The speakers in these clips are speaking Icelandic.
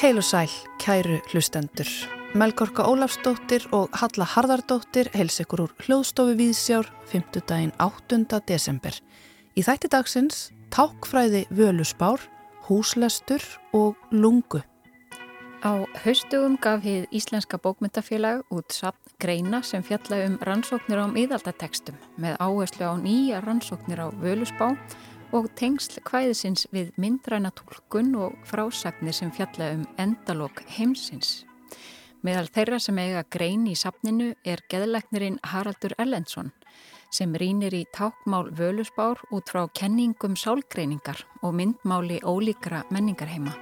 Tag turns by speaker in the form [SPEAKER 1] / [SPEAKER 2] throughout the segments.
[SPEAKER 1] Heil og sæl, kæru hlustendur. Melgorka Ólafsdóttir og Halla Harðardóttir heils ykkur úr hljóðstofu Víðsjár 5. daginn 8. desember. Í þætti dagsins tákfræði völusbár, húslestur og lungu.
[SPEAKER 2] Á haustugum gaf hið Íslenska bókmyndafélag út sapn greina sem fjalla um rannsóknir á miðaldatekstum með áherslu á nýja rannsóknir á völusbá og tengsl kvæðisins við myndræna tólkun og frásagnir sem fjalla um endalók heimsins. Meðal þeirra sem eiga grein í sapninu er geðleiknirinn Haraldur Ellensson sem rínir í tákmál völusbár út frá kenningum sálgreiningar og myndmáli ólíkra menningarheima.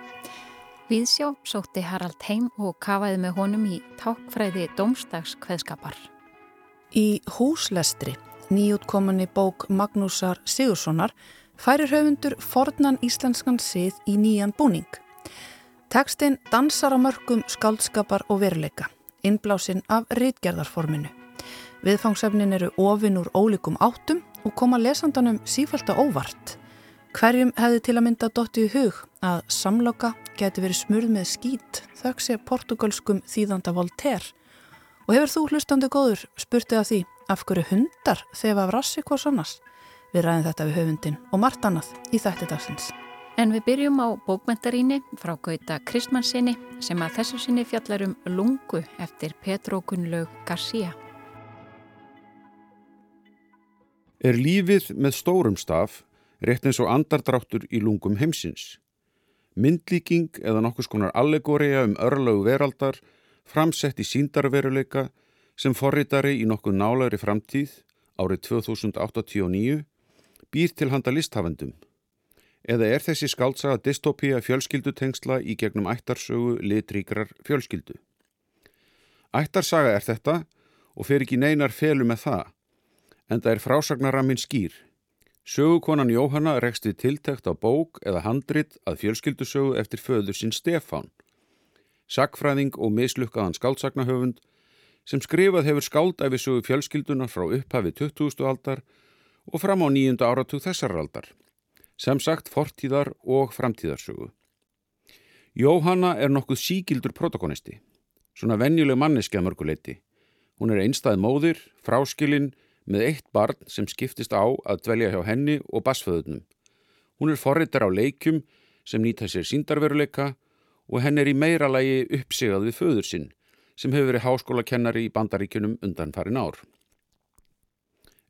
[SPEAKER 2] Viðsjá sótti Harald heim og kafaði með honum í tákfræði domstags kveðskapar.
[SPEAKER 1] Í húslestri, nýjútkominni bók Magnúsar Sigurssonar, færir höfundur fornan íslenskan sið í nýjan búning. Tekstinn dansar á mörgum skaldskapar og veruleika, innblásinn af rítgerðarforminu. Viðfangsefnin eru ofin úr ólíkum áttum og koma lesandanum sífælt á óvart. Hverjum hefði til að mynda dotti í hug að samloka geti verið smurð með skít þöggsir portugalskum þýðanda Voltaire og hefur þú hlustandi góður spurtið að því af hverju hundar þegar af rassi hvors annars? Við ræðum þetta við höfundin og margt annað í þætti dagsins.
[SPEAKER 2] En við byrjum á bókmentaríni frá Gauta Kristmannsinni sem að þessu sinni fjallar um lungu eftir Petro Gunnlaug García.
[SPEAKER 3] Er lífið með stórum staf rétt eins og andardráttur í lungum heimsins. Myndlíking eða nokkus konar allegóriða um örlögu veraldar framsett í síndarveruleika sem forritari í nokkuð nálagri framtíð árið 2089 býr til handa listhafendum. Eða er þessi skáltsaga dystopía fjölskyldutengsla í gegnum ættarsögu litríkrar fjölskyldu? Ættarsaga er þetta og fer ekki neinar felu með það, en það er frásagnaramin skýr. Sögukonan Jóhanna rekst við tiltækt á bók eða handrit að fjölskyldusögu eftir föður sinn Stefán. Sakfræðing og mislukkaðan skáltsagnahöfund sem skrifað hefur skáldæfisögu fjölskylduna frá upphafi 20. aldar og fram á nýjunda áratug þessar aldar. Sem sagt fortíðar og framtíðarsögu. Jóhanna er nokkuð síkildur protagonisti. Svona venjuleg manneski að mörguleiti. Hún er einstað móðir, fráskilinn, með eitt barn sem skiptist á að dvelja hjá henni og basföðunum. Hún er forritar á leikjum sem nýta sér síndarveruleika og henn er í meira lagi uppsigað við föður sinn sem hefur verið háskólakennari í bandaríkunum undan farin ár.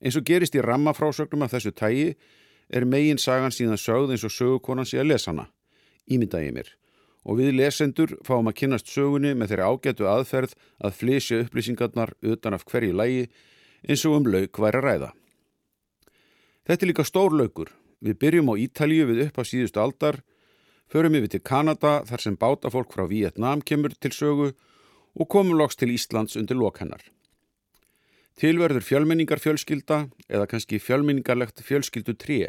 [SPEAKER 3] Eins og gerist í rammafrásögnum af þessu tægi er megin sagan síðan sögð eins og sögukonan sé að lesa hana, ímyndaði mér og við lesendur fáum að kynast sögunni með þeirri ágætu aðferð að flysja upplýsingarnar utan af hverju lægi eins og um lauk væri að ræða. Þetta er líka stór laukur. Við byrjum á Ítalíu við upp á síðustu aldar, förum yfir til Kanada þar sem bátafólk frá Vietnám kemur til sögu og komum loks til Íslands undir lokhennar. Tilverður fjölmenningar fjölskylda eða kannski fjölmenningarlegt fjölskyldu 3.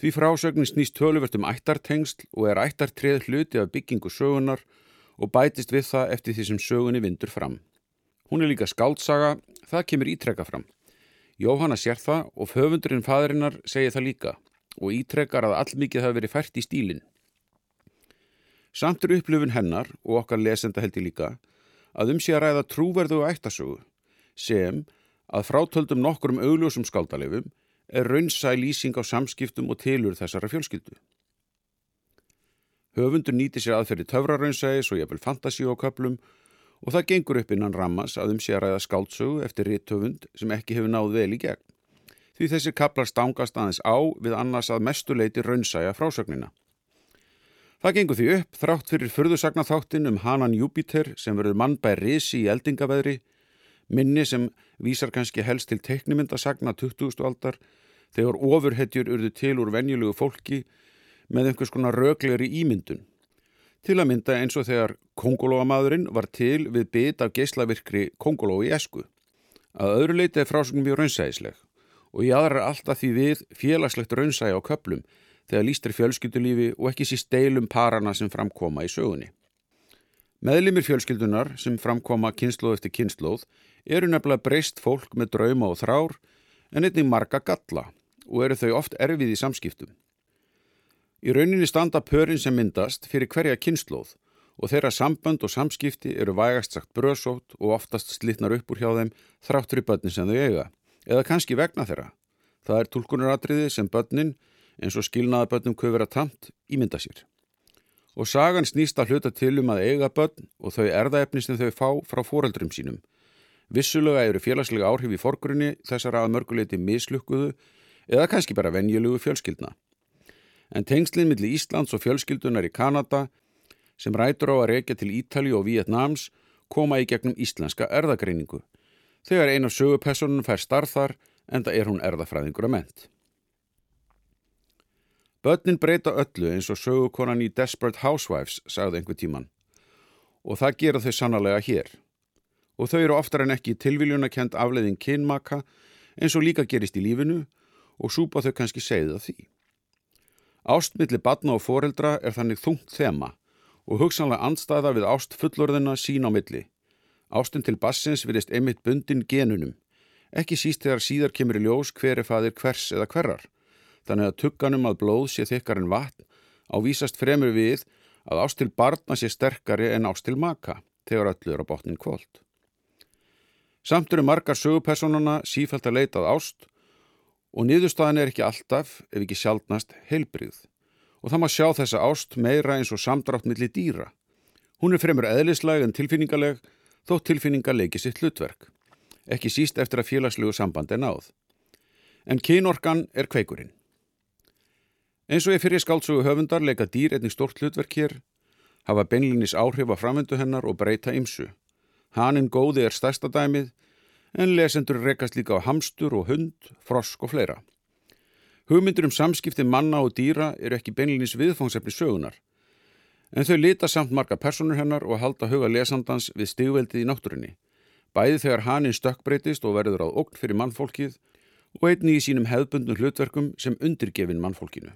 [SPEAKER 3] Því frásögnin snýst töluvert um ættartengsl og er ættartreð hluti af byggingu sögunar og bætist við það eftir því sem sögunni vindur fram. Hún er líka skáltsaga, það kemur ítrekka fram. Jóhanna sér það og höfundurinn fadrinnar segir það líka og ítrekkar að allmikið hafi verið fært í stílinn. Samt er upplifun hennar og okkar lesenda held ég líka að um sé að ræða trúverðu og ættasögu sem að frátöldum nokkur um augljósum skaldalefum er raunsæ lýsing á samskiptum og tilur þessara fjölskyldu. Höfundur nýti sér aðferði töfraraunsæðis og jafnvel fantasíu á köplum og það gengur upp innan rammas að um sé að ræða skáltsögu eftir rittöfund sem ekki hefur náð vel í gegn. Því þessi kaplar stangast aðeins á við annars að mestuleiti raunsæja frásögnina. Það gengur því upp þrátt fyrir förðusagnaþáttin um Hanan Júpiter sem verður mann bæ risi í eldingaveðri, minni sem vísar kannski helst til teknimyndasagna 20. aldar þegar ofurhetjur urðu til úr venjulegu fólki með einhvers konar röglegri ímyndun. Til að mynda eins og þegar kongolóamadurinn var til við bit af geyslavirkri kongoló í esku. Að öðru leiti er frásögnum mjög raunsæðisleg og ég aðrar alltaf því við félagslegt raunsæði á köplum þegar lístir fjölskyldulífi og ekki síst deilum parana sem framkoma í sögunni. Meðlimir fjölskyldunar sem framkoma kynnslóð eftir kynnslóð eru nefnilega breyst fólk með drauma og þrár en einnig marga galla og eru þau oft erfið í samskiptum. Í rauninni standa pörin sem myndast fyrir hverja kynnslóð og þeirra sambönd og samskipti eru vægast sagt bröðsótt og oftast slitnar upp úr hjá þeim þráttur í börnin sem þau eiga, eða kannski vegna þeirra. Það er tólkunaratriði sem börnin, eins og skilnaða börnum köfur að tamt, ímynda sér. Og sagan snýst að hluta til um að eiga börn og þau erðaefni sem þau fá frá foreldrum sínum. Vissulega eru félagslega áhrif í forgrunni þessar að mörguleiti mislukkuðu eða kannski bara venjulugu fjölskyldna. En tengslinn millir Íslands og fjölskyldunar í Kanada sem rætur á að reykja til Ítali og Vietnams koma í gegnum íslenska erðagreiningu. Þegar ein af sögupersonunum fær starþar enda er hún erðafræðingur að ment. Bönnin breyta öllu eins og sögukonan í Desperate Housewives, sagði einhver tíman. Og það gera þau sannlega hér. Og þau eru oftar en ekki tilviljunarkend afleiðin kynmaka eins og líka gerist í lífinu og súpa þau kannski segið af því. Ástmiðli batna og foreldra er þannig þungt þema og hugsanlega andstæða við ást fullorðina sín á milli. Ástin til bassins virðist einmitt bundin genunum, ekki síst þegar síðar kemur í ljós hver er fadir hvers eða hverjar. Þannig að tugganum að blóð sé þykkar en vatn ávísast fremur við að ást til barna sé sterkari en ást til maka þegar öllu er á botnin kvöld. Samt eru margar sögupersonuna sífælt að leitað ást og niðurstaðan er ekki alltaf, ef ekki sjálfnast, heilbrið og það má sjá þessa ást meira eins og samdrátt millir dýra. Hún er fremur eðlisleg en tilfinningaleg þó tilfinninga leiki sitt hlutverk. Ekki síst eftir að félagslegu samband er náð. En kynorkan er kveikurinn. Eins og ég fyrir skáltsugu höfundar leika dýr einnig stort hlutverk hér, hafa beinlinis áhrif á framöndu hennar og breyta ymsu. Hanin góði er stærsta dæmið, en lesendur rekast líka á hamstur og hund, frosk og fleira. Hugmyndur um samskipti manna og dýra eru ekki beinlinis viðfóngsefni sögunar, en þau lita samt marga personur hennar og halda huga lesandans við stigveldið í náttúrinni, bæði þegar hanin stökkbreytist og verður á okn fyrir mannfólkið og einni í sínum hefðbundnum hlutverkum sem undirgefin mannfólkinu.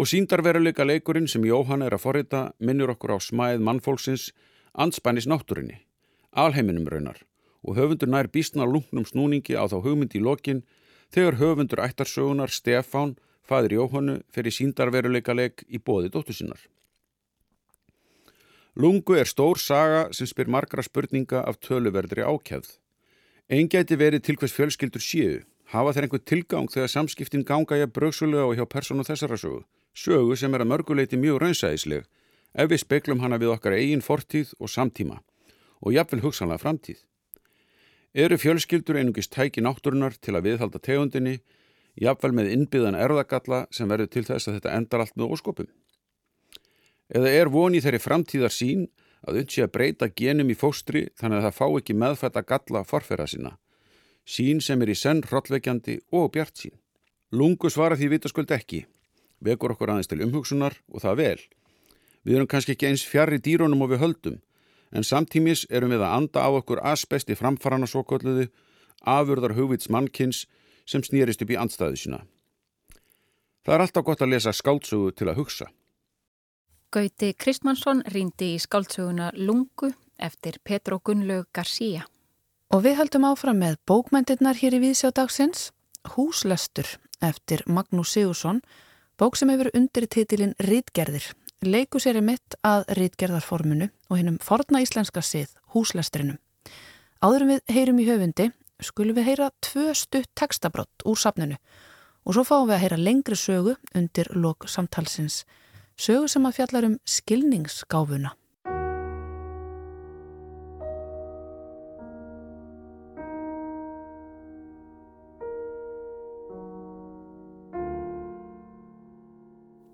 [SPEAKER 3] Og síndarveruleika leikurinn sem Jóhann er að forrita minnur okkur á smæð mannfólksins anspænis náttúrinni, alheiminum raunar, og höfundur nær bísna lungnum snúningi á þá hugmyndi í lokin þegar höfundur ættarsögunar Stefán, fadir Jóhannu, fyrir síndarveruleika leik í bóði dóttu sinnar. Lungu er stór saga sem spyr margra spurninga af töluverðri ákjæð. Einn geti verið til hvers fjölskyldur séu, hafa þeir einhver tilgang þegar samskiptin ganga ég bröksulega og hjá personu þessara sögu. Sögu sem er að mörguleiti mjög raunsæðisleg ef við speklum hana við okkar eigin fortíð og samtíma og jafnvel hugsanlega framtíð. Eru fjölskyldur einungist tæki náttúrunar til að viðhalda tegundinni, jafnvel með innbyðan erðagalla sem verður til þess að þetta endar allt með óskopum? Eða er voni þeirri framtíðar sín að unsi að breyta genum í fóstri þannig að það fá ekki meðfætta galla forfera sína, sín sem er í senn hrollveikjandi og bjart sín? Lungu svara því vitaskuld ekki, vekur okkur aðeins til umhugsunar og það vel. Við erum kannski ekki eins fjari dýrónum og við höldum, en samtímis erum við að anda á okkur asbesti framfarana svo kolluði afurðar hugvits mannkins sem snýrist upp í andstæðu sína. Það er alltaf gott að lesa skáltsugu til að hugsa.
[SPEAKER 2] Gauti Kristmannsson rýndi í skáltsuguna Lungu eftir Petro Gunnlaug García.
[SPEAKER 1] Og við höldum áfram með bókmyndirnar hér í Víðsjádagsins, Húslestur eftir Magnús Sigursson, bók sem hefur undir titilinn Rítgerðir leiku sér í mitt að rítgerðarformunu og hennum forna íslenska sið, húslestrinum. Áðurum við heyrum í höfundi, skulum við heyra tvö stutt textabrott úr safninu og svo fáum við að heyra lengri sögu undir lok samtalsins. Sögu sem að fjallar um skilningsgáfuna.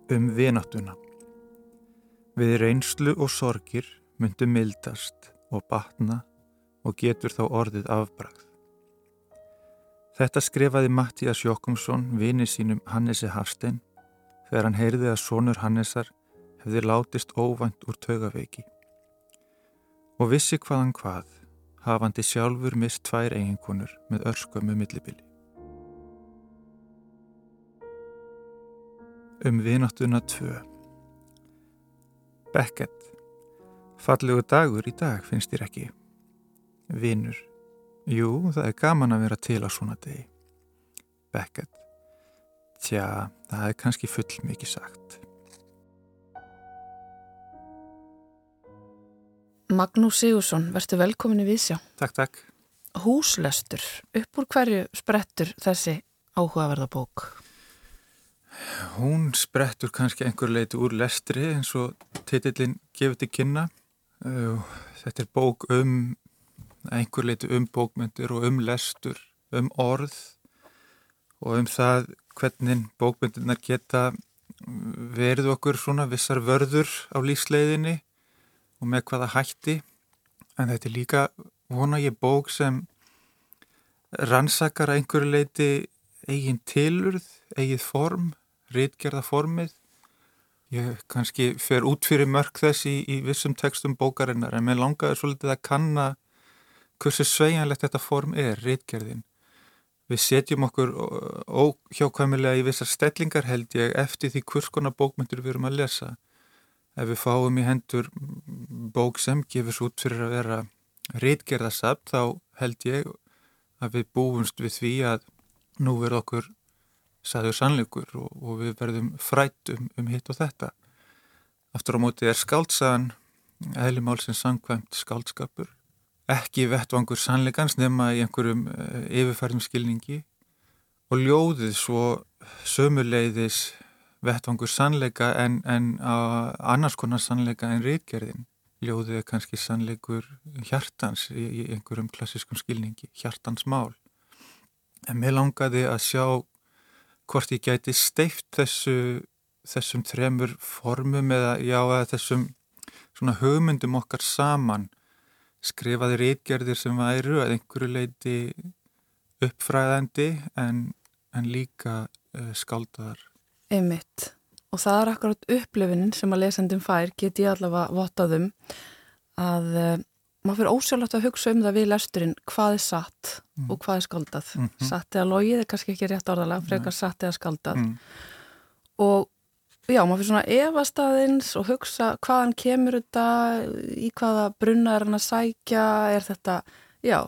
[SPEAKER 4] Um vináttuna Við reynslu og sorgir myndu mildast og batna og getur þá orðið afbragð. Þetta skrifaði Mattías Jokkumsson vini sínum Hannesi Hafstein þegar hann heyrði að sonur Hannesar hefði látist óvænt úr tögaveiki. Og vissi hvaðan hvað, hafandi sjálfur mist tvær eiginkonur með örskömmu millibili. Um vináttuna tvö Beckett Fallegu dagur í dag finnst þér ekki Vinnur Jú, það er gaman að vera til á svona degi Beckett Tja, það er kannski full mikið sagt.
[SPEAKER 1] Magnús Sigursson, verður velkomin í Vísjá.
[SPEAKER 4] Takk, takk.
[SPEAKER 1] Húslestur, upp úr hverju sprettur þessi áhugaverða bók?
[SPEAKER 4] Hún sprettur kannski einhver leiti úr lestri eins og titillin gefur til kynna. Þetta er bók um einhver leiti um bókmyndir og um lestur, um orð og um það hvernig bókmyndirnar geta verið okkur svona vissar vörður á lífsleiðinni og með hvaða hætti en þetta er líka vona ég bók sem rannsakar að einhverju leiti eigin tilurð, eigið form, rítgerða formið. Ég kannski fer út fyrir mörg þess í, í vissum textum bókarinnar en mér langaði svolítið að kanna hversu sveianlegt þetta form er, rítgerðin. Við setjum okkur óhjákvæmilega í vissar stellingar held ég eftir því hvers konar bókmyndur við erum að lesa ef við fáum í hendur bók sem gefur svo út fyrir að vera reitgerðasapt þá held ég að við búumst við því að nú verð okkur saður sannleikur og, og við verðum frætt um, um hitt og þetta. Aftur á móti er skaldsagan eðlimálsins sangkvæmt skaldskapur ekki vettvangur sannleikans nema í einhverjum uh, yfirfærðum skilningi og ljóðið svo sömuleiðis vettvangur sannleika en, en annars konar sannleika en reitgerðin. Ljóðið er kannski sannleikur hjartans í, í einhverjum klassiskum skilningi, hjartans mál. En mér langaði að sjá hvort ég gæti steift þessu, þessum þremur formum eða já að þessum svona hugmyndum okkar saman skrifaði reitgerðir sem væru að einhverju leiti uppfræðandi en, en líka uh, skáldaðar
[SPEAKER 1] Einmitt. Og það er akkurat upplifinin sem að lesendum fær, get ég allavega vottaðum, að uh, maður fyrir ósjálflegt að hugsa um það við lesturinn hvað er satt mm. og hvað er skaldað. Mm -hmm. Satt eða logið er kannski ekki rétt orðalega, frekar Nei. satt eða skaldað. Mm. Og já, maður fyrir svona evastaðins og hugsa hvaðan kemur þetta, í hvaða brunna er hann að sækja, er þetta, já,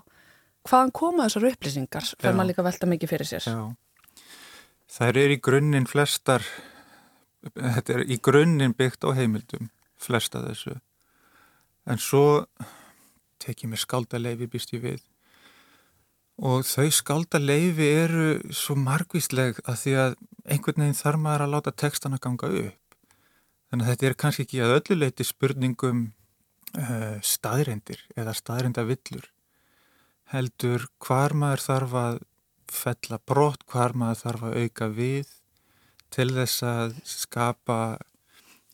[SPEAKER 1] hvaðan koma þessar upplýsingar, fyrir maður líka velta mikið fyrir sér.
[SPEAKER 4] Já. Það er í grunninn flestar, þetta er í grunninn byggt á heimildum, flesta þessu. En svo tekið mér skaldaleifi býst ég við. Og þau skaldaleifi eru svo margvísleg að því að einhvern veginn þarf maður að láta textana ganga upp. Þannig að þetta er kannski ekki að ölluleiti spurningum uh, staðrindir eða staðrindavillur. Heldur hvar maður þarf að fella brott hvar maður þarf að auka við til þess að skapa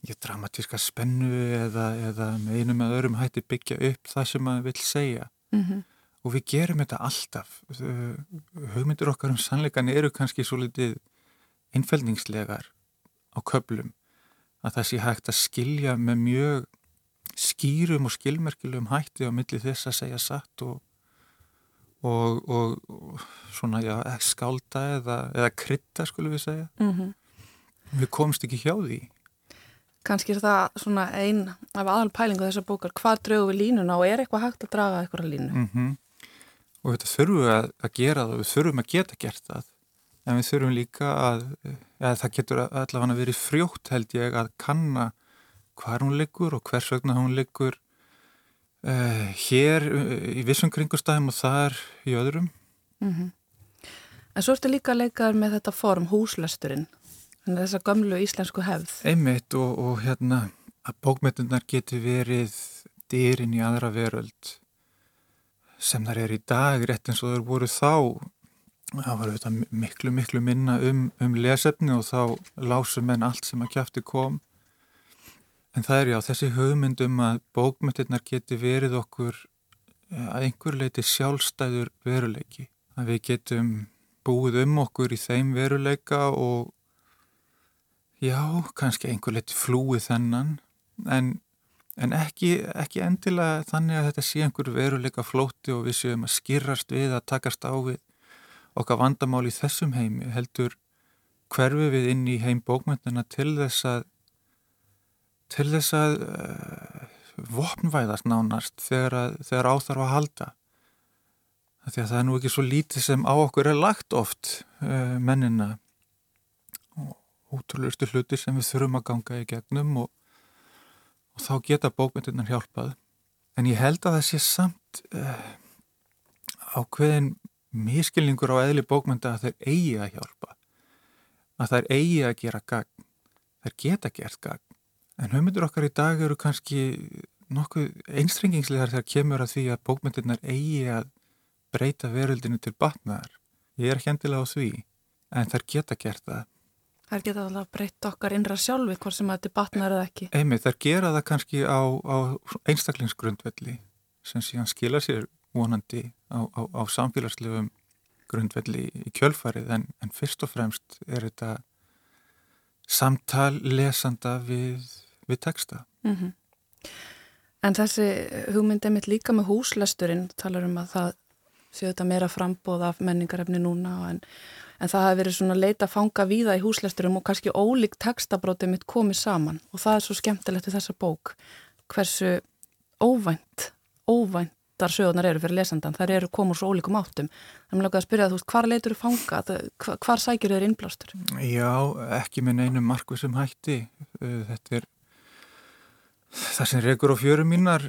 [SPEAKER 4] ég, dramatíska spennu eða, eða með einum eða öðrum hætti byggja upp það sem maður vil segja. Mm -hmm. og við gerum þetta alltaf. Hugmyndur okkar um sannleikan eru kannski svo litið einfældningslegar á köplum að það sé hægt að skilja með mjög skýrum og skilmerkilegum hætti á milli þess að segja satt og og, og, og svona já, skálda eða, eða krytta skulum við segja. Mm -hmm. við komst ekki hjá því
[SPEAKER 1] Kanski er það svona einn af aðal pælingu þessar bókar, hvað draugum við línuna og er eitthvað hægt að draga eitthvað línu mm -hmm.
[SPEAKER 4] og þetta þurfum við að, að gera það við þurfum að geta gert það en við þurfum líka að ja, það getur allavega verið frjótt held ég að kanna hvað hún liggur og hvers vegna hún liggur Uh, hér uh, í vissum kringustæðum og þar í öðrum. Mm -hmm.
[SPEAKER 1] En svo ertu líka að leikaður með þetta form húslesturinn, þessa gamlu íslensku hefð.
[SPEAKER 4] Einmitt og, og hérna að bókmyndunar getur verið dýrin í aðra veröld sem þar er í dag rétt eins og þau voru þá. Það var þetta miklu miklu minna um, um lesefni og þá lásum en allt sem að kæfti kom. En það er já, þessi hugmyndum að bókmyndirnar geti verið okkur að einhver leiti sjálfstæður veruleiki. Að við getum búið um okkur í þeim veruleika og já, kannski einhver leiti flúið þennan en, en ekki, ekki endilega þannig að þetta sé einhver veruleika flóti og við séum að skirrast við að takast á við okkar vandamál í þessum heimi heldur hverfi við inn í heim bókmyndina til þess að til þess að uh, vopnvæðast nánast þegar, að, þegar áþarf að halda. Því að það er nú ekki svo lítið sem á okkur er lagt oft uh, mennina ótrúlustu hluti sem við þurfum að ganga í gegnum og, og þá geta bókmyndirnar hjálpað. En ég held að það sé samt uh, ákveðin miskilningur á eðli bókmynda að þeir eigi að hjálpa að þeir eigi að gera gagn. Þeir geta gert gagn. En hugmyndur okkar í dag eru kannski nokkuð einstrengingslegar þegar kemur að því að bókmyndirnar eigi að breyta veröldinu til batnaðar. Ég er ekki endilega á því en þær geta gert það
[SPEAKER 1] Þær geta alltaf breytt okkar innra sjálfi hvort sem þetta batnar eða ekki
[SPEAKER 4] Einmitt, þær gera það kannski á, á einstaklingsgrundvelli sem síðan skila sér vonandi á, á, á samfélagslegum grundvelli í kjölfarið en, en fyrst og fremst er þetta samtal lesanda við, við texta.
[SPEAKER 1] Mm -hmm. En þessi hugmynd er mitt líka með húslesturinn, talar um að það séu þetta meira frambóð af menningarefni núna en, en það hefur verið svona leita að fanga víða í húslesturum og kannski ólíkt textabrótið mitt komið saman og það er svo skemmtilegt í þessa bók hversu óvænt, óvænt þar sögurnar eru fyrir lesandan, þar eru komur svo ólíkum áttum. Það er mjög að spyrja þú veist, hvar leitur þú fangað, hvar sækjur þeir innblástur?
[SPEAKER 4] Já, ekki með neinum markvið sem hætti. Þetta er það sem regur á fjörum mínar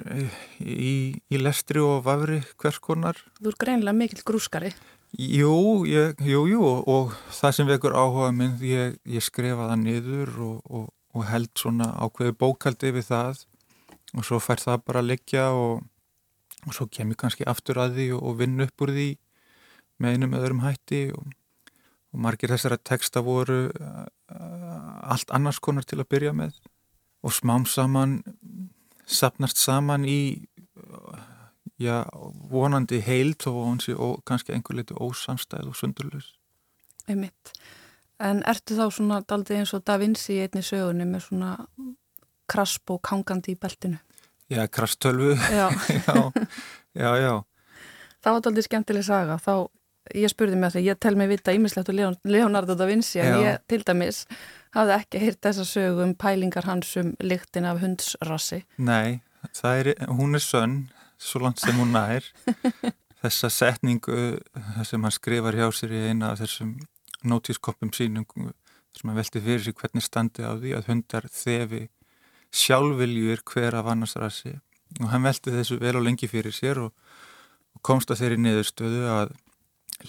[SPEAKER 4] í, í lestri og vafri hverskonar.
[SPEAKER 1] Þú er greinlega mikill grúskari.
[SPEAKER 4] Jú, ég, jú, jú, og það sem vekur áhuga minn, ég, ég skrefa það niður og, og, og held svona ákveði bókaldi við það og svo fær það bara að liggja og og svo kem ég kannski aftur að því og, og vinn upp úr því með einum öðrum hætti og, og margir þessara texta voru uh, allt annars konar til að byrja með og smám saman sapnast saman í já, vonandi heilt og, og kannski einhver litur ósamstæð og sundurlus
[SPEAKER 1] Einmitt. En ertu þá svona daldið eins og Da Vinci í einni sögunni með svona krasp og kangandi í beltinu?
[SPEAKER 4] Já, krasstölvu. Já. já, já, já.
[SPEAKER 1] Það var aldrei skemmtileg saga. Þá, ég spurði mig það, ég tel mig vita ímislegt og Leon, Leonardo da Vinci, en ég til dæmis hafði ekki hýrt þessa sögu um pælingar hans um lyktin af hundsrassi.
[SPEAKER 4] Nei, er, hún er sönn, svo langt sem hún nær. Þessa setningu sem hann skrifar hjá sér í eina af þessum nótískoppum sínum sem hann velti fyrir sig hvernig standi á því að hundar þefi sjálfviljur hver af annars rassi og hann velti þessu vel og lengi fyrir sér og, og komst að þeirri niðurstöðu að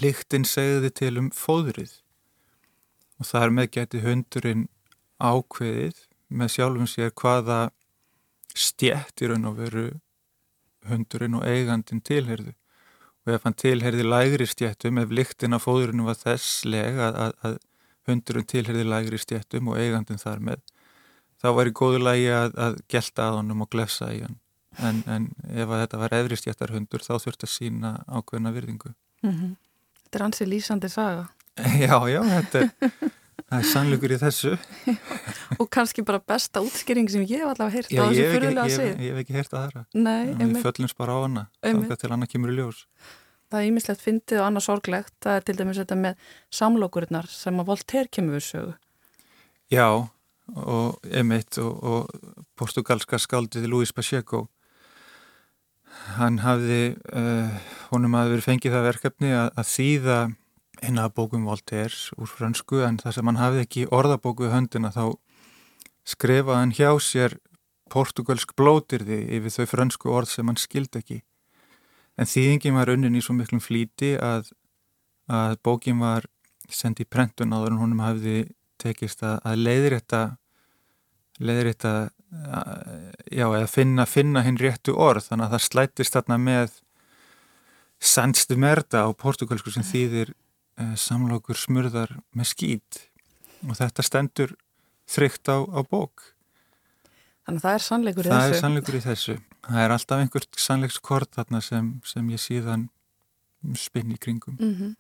[SPEAKER 4] líktinn segði til um fóðrið og það er meðgæti hundurinn ákveðið með sjálfum sér hvaða stjætt í raun og veru hundurinn og eigandin tilherðu og ef hann tilherði lægri stjættum ef líktinn af fóðurinn var þess leg að, að, að hundurinn tilherði lægri stjættum og eigandin þar með þá var í góðu lægi að, að gelta að honum og glefsa í hann. En, en ef þetta var eðristjættarhundur þá þurfti að sína ákveðna virðingu. Mm
[SPEAKER 1] -hmm. Þetta er ansið lýsandi saga.
[SPEAKER 4] Já, já, þetta er, er sannlugur í þessu.
[SPEAKER 1] Og kannski bara besta útskýring sem ég hef allavega heyrt
[SPEAKER 4] á þessu fyrirlega að segja Ég hef ekki heyrt að það
[SPEAKER 1] Við
[SPEAKER 4] föllumst bara á hana þá til annað kemur í ljós.
[SPEAKER 1] Það er ímislegt fyndið og annað sorglegt. Það er til dæmis þetta með samlokurinnar sem að Voltaire kemur við sögu.
[SPEAKER 4] Já, og emitt og, og portugalska skaldið Luís Pacheco. Hann hafði uh, honum hafði verið fengið það verkefni að, að þýða eina bókum Voltaire úr fransku en það sem hann hafði ekki orðabóku höndina þá skrefaði hann hjá sér portugalsk blótirði yfir þau fransku orð sem hann skildi ekki. En þýðingin var unnin í svo miklum flíti að, að bókin var sendið í prentun áður en honum hafði tekist að, að leiðir þetta já, eða finna, finna hinn réttu orð. Þannig að það slættist þarna með sannstu merda á portugalsku sem þýðir samlokur smurðar með skýt og þetta stendur þrygt á, á bók.
[SPEAKER 1] Þannig að það er sannleikur í
[SPEAKER 4] það
[SPEAKER 1] þessu.
[SPEAKER 4] Það er sannleikur í þessu. Það er alltaf einhvert sannleikskort þarna sem, sem ég síðan spinn í kringum.
[SPEAKER 1] Mm -hmm.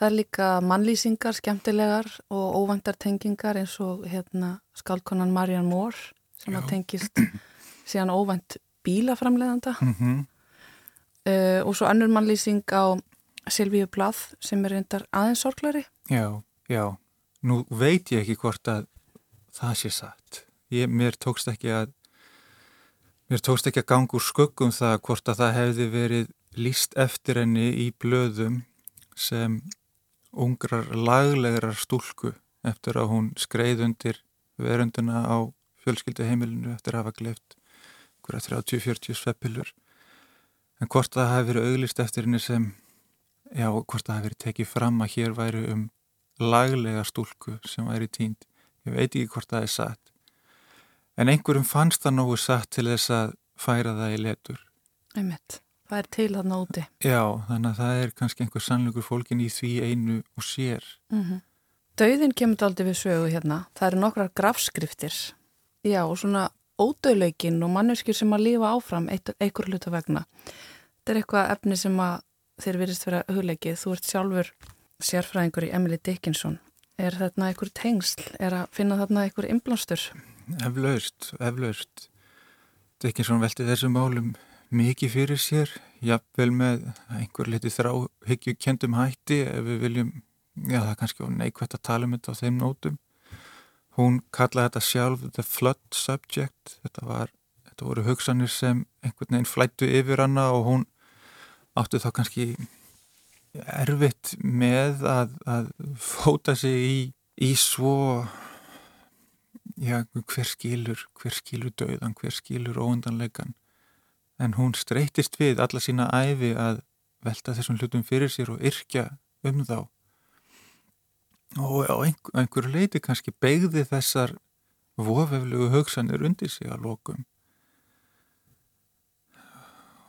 [SPEAKER 1] Það er líka mannlýsingar, skemmtilegar og óvandar tengingar eins og hérna, skálkonan Marian Moore sem að tengist síðan óvænt bílaframleðanda mm -hmm. uh, og svo annur mannlýsing á Silvíu Blath sem er reyndar aðeins sorglari.
[SPEAKER 4] Já, já. Nú veit ég ekki hvort að það sé satt. Ég, mér tókst ekki að mér tókst ekki að ganga úr skuggum það hvort að það hefði verið líst eftir henni í blöðum sem ungrar laglegar stúlku eftir að hún skreið undir verunduna á fjölskylduheimilinu eftir að hafa gleift hverja 30-40 sveppilur en hvort það hafi verið auglist eftir henni sem já, hvort það hafi verið tekið fram að hér væri um laglega stúlku sem væri tínd ég veit ekki hvort það er satt. En einhverjum fannst það nógu satt til þess að færa það í letur.
[SPEAKER 1] Einmitt. það er til þarna úti.
[SPEAKER 4] Já, þannig að það er kannski einhver sannleikur fólkin í því einu og sér.
[SPEAKER 1] Mm -hmm. Dauðin kemur aldrei við sögu hérna. Það eru nokkrar grafskriftir. Já, og svona ódauðlaugin og manneskjur sem að lifa áfram einhver hluta vegna. Þetta er eitthvað efni sem að þeir virðist vera hugleikið, þú ert sjálfur sérfræðingur í Emily Dickinson. Er þarna einhver tengsl, er að finna þarna einhver inblástur?
[SPEAKER 4] Eflaust, eflaust. Dickinson velti þessum málum mikið fyrir sér, jafnvel með einhver liti þráhyggju kendum hætti ef við viljum, já það er kannski neikvægt að tala um þetta á þeim nótum. Hún kallaði þetta sjálf the flood subject. Þetta var, þetta voru hugsanir sem einhvern veginn flættu yfir hana og hún áttu þá kannski erfitt með að, að fóta sig í, í svo já, hver skilur hver skilur döðan, hver skilur óundanleikan en hún streytist við alla sína æfi að velta þessum hlutum fyrir sér og yrkja um þá. Og á einhver, einhverju leiti kannski beigði þessar vofeflugu hugsanir undir sig að lokum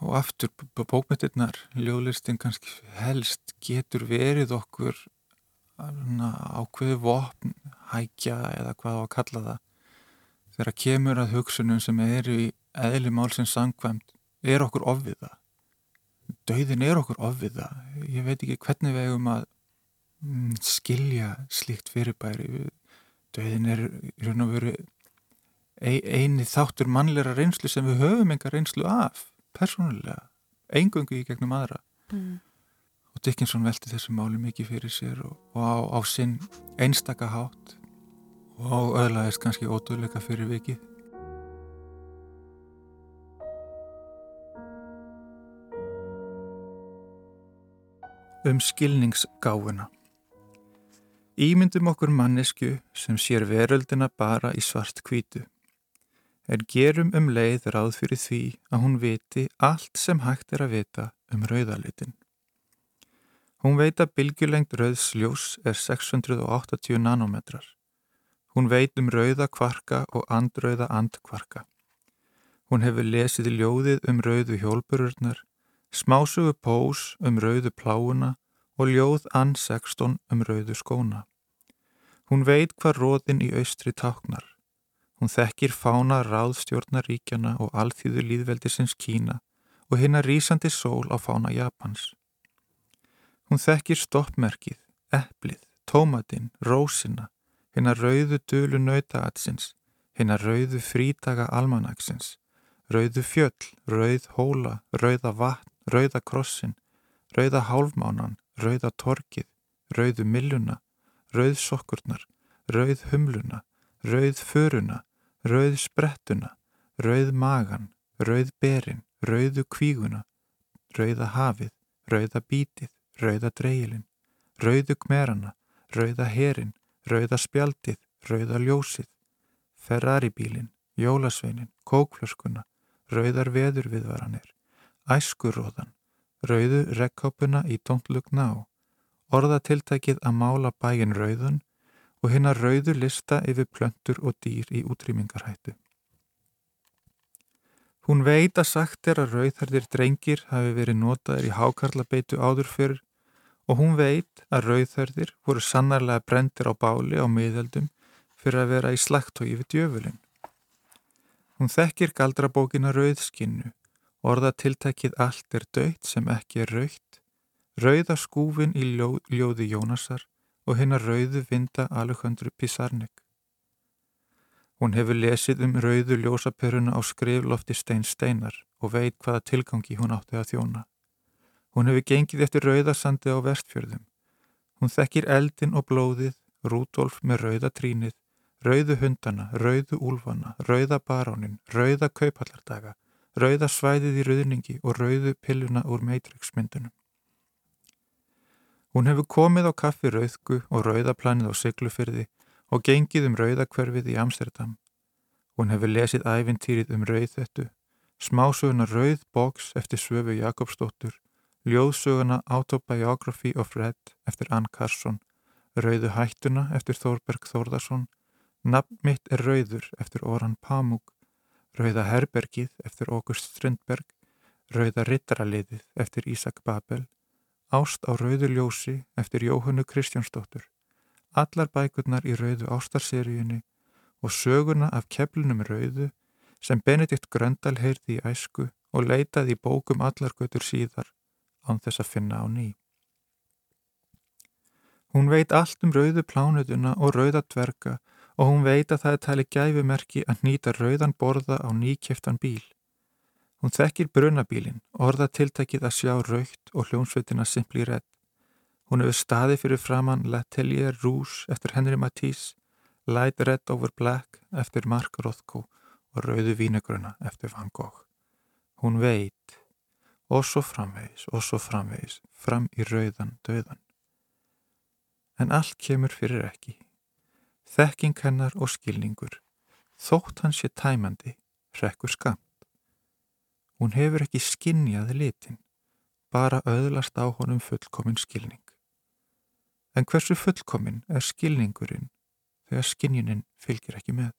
[SPEAKER 4] og aftur bókmyndirnar, ljóðlistin kannski helst getur verið okkur ákveðu vopn, hækja eða hvað á að kalla það. Þegar kemur að hugsunum sem eru í eðli málsins sangkvæmt er okkur ofviða dauðin er okkur ofviða ég veit ekki hvernig við hefum að mm, skilja slíkt fyrirbæri. Dauðin er í raun og veru eini þáttur mannleira reynslu sem við höfum enga reynslu af persónulega, engungu í gegnum aðra. Mm. og Dickinson velti þessu máli mikið fyrir sér og, og á, á sinn einstaka hátt og öðlaðist kannski ótrúleika fyrir vikið. Um skilningsgáfuna. Ímyndum okkur mannesku sem sér veröldina bara í svart kvítu en gerum um leið ráð fyrir því að hún viti allt sem hægt er að vita um rauðalitin. Hún veit að bylgjulengt rauðsljós er 680 nanometrar. Hún veit um rauða kvarka og andrauða andkvarka. Hún hefur lesið ljóðið um rauðu hjólbururnar, smásugu pós um rauðu pláuna og ljóð ann 16 um rauðu skóna. Hún veit hvað róðin í austri táknar. Hún þekkir fána ráðstjórnaríkjana og alþýðu líðveldisins Kína og hinnar rýsandi sól á fána Japans. Hún þekkir stoppmerkið, eplið, tómatinn, rósina, hinnar rauðu dölu nautaatsins, hinnar rauðu frítaga almanaksins, rauðu fjöll, rauð hóla, rauða vatn, rauða krossin, rauða hálfmánan, rauða torkið, rauðu milluna, rauð sokkurnar, rauð humluna, rauð föruna, rauð sprettuna, rauð magan, rauð berin, rauðu kvíguna, rauða hafið, rauða bítið, rauða dreigilin, rauðu kmerana, rauða herin, rauða spjaldið, rauða ljósið, ferraribílin, jólasveinin, kókflöskuna, rauðar veðurviðvaranir, æskuróðan, rauðu rekkápuna í tóntlugna á, orðatiltækið að mála bæin rauðun og hérna rauðu lista yfir plöntur og dýr í útrýmingarhættu. Hún veit að sagt er að rauðherðir drengir hafi verið notaðir í hákarlabeitu áður fyrr og hún veit að rauðherðir voru sannarlega brendir á báli á miðeldum fyrir að vera í slagtói við djöfulinn. Hún þekkir galdrabókina rauðskinnu, orða tiltækið allt er döitt sem ekki er rauðt, rauðaskúfin í ljóði Jónasar og hennar rauðu vinda Alejandru Pizarnik. Hún hefur lesið um rauðu ljósaperuna á skriflofti Stein Steinar og veit hvaða tilgangi hún átti að þjóna. Hún hefur gengið eftir rauðasandi á vestfjörðum. Hún þekkir eldin og blóðið, Rúdolf með rauðatrínið, rauðu hundana, rauðu úlfana, rauða barónin, rauða kaupallardaga, rauða svæðið í rauðningi og rauðu pilluna úr meitriksmyndunum. Hún hefur komið á kaffi rauðgu og rauðaplanið á syklufyrði og gengið um rauðakverfið í Amsterdam. Hún hefur lesið æfintýrið um rauð þetta, smásöguna Rauð Box eftir Svöfu Jakobsdóttur, ljóðsöguna Autobiography of Red eftir Ann Carson, Rauðu hættuna eftir Þórberg Þórðarsson, Nafn mitt er Rauður eftir Oran Pamuk, Rauða herbergið eftir August Strindberg, Rauða rittaraliðið eftir Ísak Babel, Ást á Rauðuljósi eftir Jóhannu Kristjánsdóttur, allar bækurnar í Rauðu ástarseríunni og söguna af keflunum Rauðu sem Benedikt Gröndal heyrði í æsku og leitaði í bókum allargötur síðar án þess að finna á ný. Hún veit allt um Rauðu plánutuna og Rauða dverga og hún veit að það er talið gæfumerki að nýta Rauðan borða á nýkjeftan bíl. Hún þekkir brunabílin, orða tiltækið að sjá raukt og hljómsveitina Simply Red. Hún hefur staði fyrir framann L'Atelier Rouge eftir Henry Matisse, Light Red Over Black eftir Mark Rothko og Rauðu Vínegruna eftir Van Gogh. Hún veit, og svo framvegis, og svo framvegis, fram í rauðan döðan. En allt kemur fyrir ekki. Þekking hennar og skilningur, þótt hans sé tæmandi, rekkur skam. Hún hefur ekki skinnjað litin, bara öðlast á honum fullkomin skilning. En hversu fullkomin er skilningurinn þegar skinnjunin fylgir ekki með?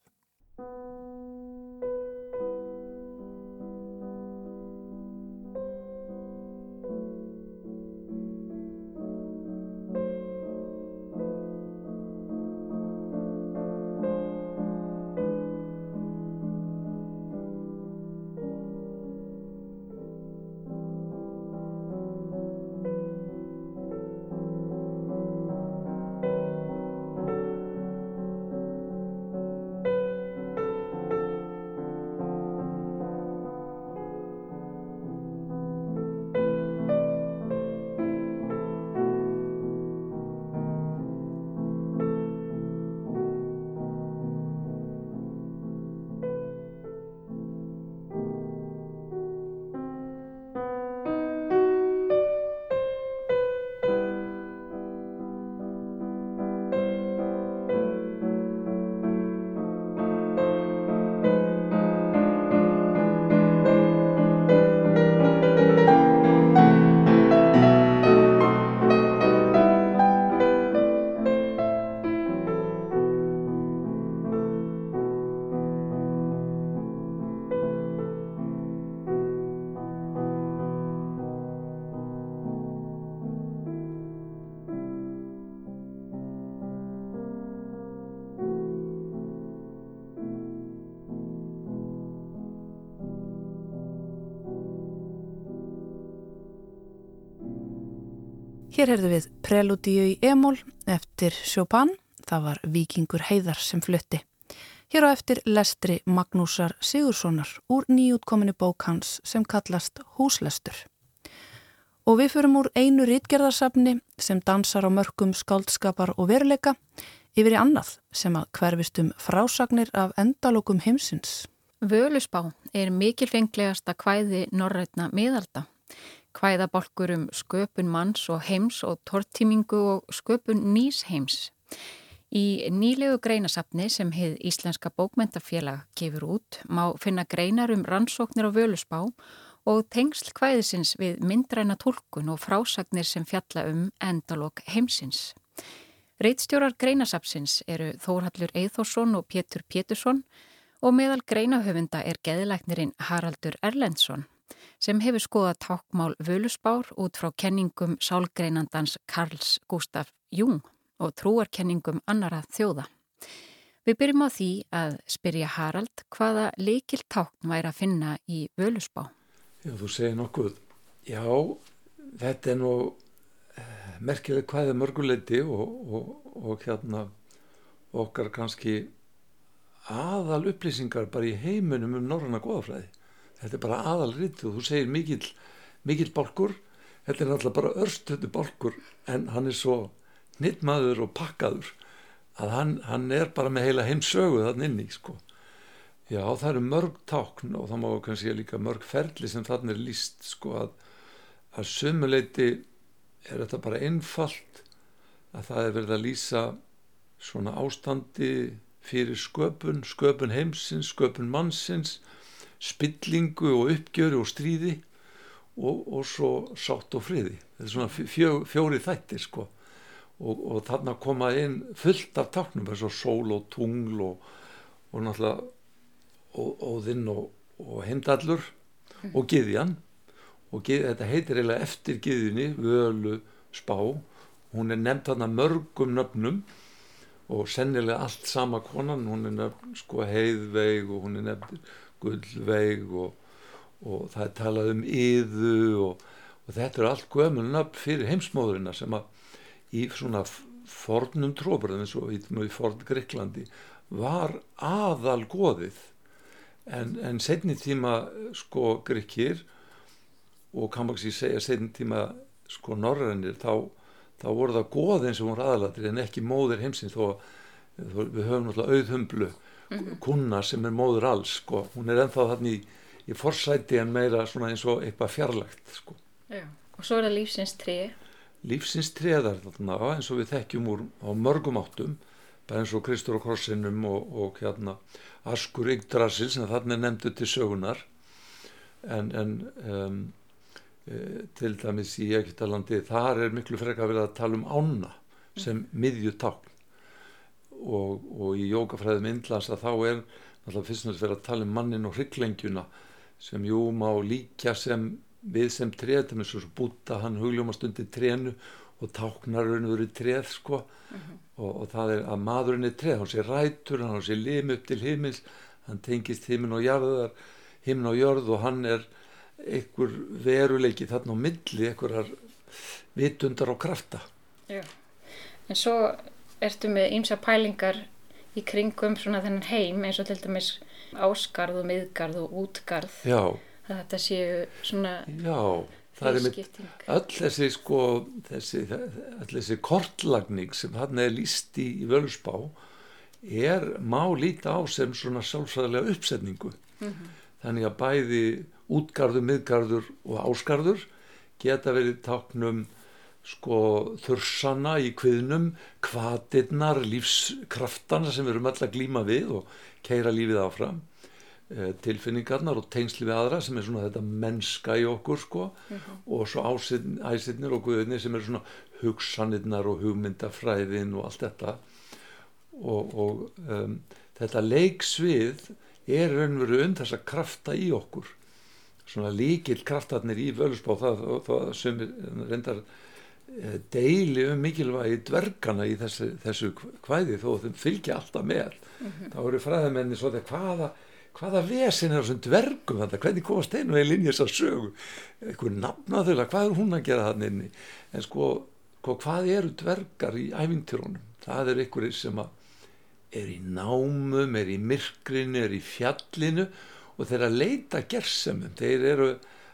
[SPEAKER 1] Hér heyrðu við Preludíu í Emól eftir Chopin, það var Vikingur Heiðar sem flutti. Hér á eftir lestri Magnúsar Sigurssonar úr nýjútkominu bók hans sem kallast Húslestur. Og við förum úr einu rítgerðarsafni sem dansar á mörgum skáldskapar og veruleika yfir í annað sem að hverfist um frásagnir af endalokum heimsins.
[SPEAKER 2] Völusbá er mikilfenglegasta kvæði norrætna miðalda hvæðabolkur um sköpun manns og heims og tortímingu og sköpun nýs heims. Í nýlegu greinasafni sem heið Íslenska bókmentafélag gefur út má finna greinar um rannsóknir á völusbá og tengsl hvæðisins við myndræna tólkun og frásagnir sem fjalla um endalók heimsins. Reitstjórar greinasafsins eru Þórhallur Eithórsson og Pétur Pétursson og meðal greinahöfunda er geðlæknirinn Haraldur Erlendsson sem hefur skoðað tákmál völusbár út frá kenningum sálgreinandans Karls Gustaf Jung og trúarkenningum annara þjóða. Við byrjum á því að spyrja Harald hvaða leikil tákn væri að finna í völusbá.
[SPEAKER 5] Já, þú segir nokkuð. Já, þetta er nú eh, merkileg hvaðið mörguleiti og, og, og hérna okkar kannski aðal upplýsingar bara í heiminum um norranna goðafræði þetta er bara aðalrið og þú segir mikill, mikill bálkur þetta er náttúrulega bara örstötu bálkur en hann er svo nittmaður og pakkaður að hann, hann er bara með heila heimsögu þann inni sko. já það eru mörg tákn og það má kannski líka mörg ferli sem þann er líst sko að að sumuleiti er þetta bara einfalt að það er verið að lýsa svona ástandi fyrir sköpun, sköpun heimsins, sköpun mannsins, spillingu og uppgjöru og stríði og, og svo sátt og friði. Þetta er svona fjó, fjóri þættir sko. Og, og þarna koma inn fullt af taknum eins og sól og tungl og, og náttúrulega óðinn og heimdallur og giðjan og gið, þetta heitir eiginlega eftir giðjunni, völu spá, hún er nefnt þarna mörgum nöfnum og sennilega allt sama konan. Hún er nefn sko heiðveig og hún er nefn gullveig og, og það er talað um yðu og, og þetta er allt gömul nöfn fyrir heimsmóðurina sem að í svona fornum tróbröðum eins og í, í forn Greiklandi var aðal goðið en, en setni tíma sko Greikir og kannski segja setni tíma sko norrænir þá þá voru það goðin sem voru aðalatir en ekki móðir heimsins þó, þó við höfum náttúrulega auðhumblu mm -hmm. kuna sem er móður alls sko. hún er ennþá þannig í, í forsæti en meira svona eins og eitthvað fjarlagt sko.
[SPEAKER 2] Og svo er það lífsins tré
[SPEAKER 5] Lífsins treðar þarna eins og við þekkjum úr á mörgum áttum bara eins og Kristur og Krossinum og, og hérna Askur Yggdrasil sem þarna er nefndu til sögunar en, en um, Eh, til dæmis í Egyptalandi þar er miklu frekka verið að tala um ána sem miðjutákn og, og í jókafræðum Indlands að þá er náttúrulega fyrst og náttúrulega verið að tala um mannin og hrygglengjuna sem jú má líka sem við sem treðum eins og búta hann hugljómast undir trénu og táknar raun og verið treð sko uh -huh. og, og það er að maðurinn er treð hann sé rætur, hann sé lim upp til himils hann tengist himmin og jarðar himmin og jörð og hann er einhver veruleiki þarna á milli einhverjar vitundar og krafta
[SPEAKER 2] Já. en svo ertu með ýmsa pælingar í kringum svona þennan heim eins og til dæmis áskarð og miðgarð og útgarð
[SPEAKER 5] Já.
[SPEAKER 2] þetta séu svona
[SPEAKER 5] Já, það er með öll þessi sko þessi, öll þessi kortlagning sem hann er líst í, í völusbá er má líta á sem svona sjálfsæðilega uppsetningu mm -hmm. þannig að bæði útgarður, miðgarður og ásgarður geta verið táknum sko þursana í kviðnum, kvatirnar, lífskraftana sem við erum alltaf glíma við og keira lífið áfram e, tilfinningarnar og tengsli við aðra sem er svona þetta mennska í okkur sko uh -huh. og svo æsinnir og guðinir sem er svona hugsanirnar og hugmyndafræðin og allt þetta og, og um, þetta leiksvið er raunveru und þess að krafta í okkur svona líkil kraftarnir í völusbá það, það sem reyndar eh, deili um mikilvægi dvergana í þessu, þessu hvæði þó þeim fylgja alltaf með. Mm -hmm. þá eru fræðamenni svo þegar hvaða hvaða vesin er þessum dvergum þetta, hvernig komast einu eða linja þess að sögu? Eitthvað nafnaðulega, hvað er hún að gera þannig inni, en sko, sko hvað eru dvergar í ævintýrónum það er einhverjir sem að er í námum, er í myrkrinu er í fjallinu og þeir að leita gersemum. Þeir eru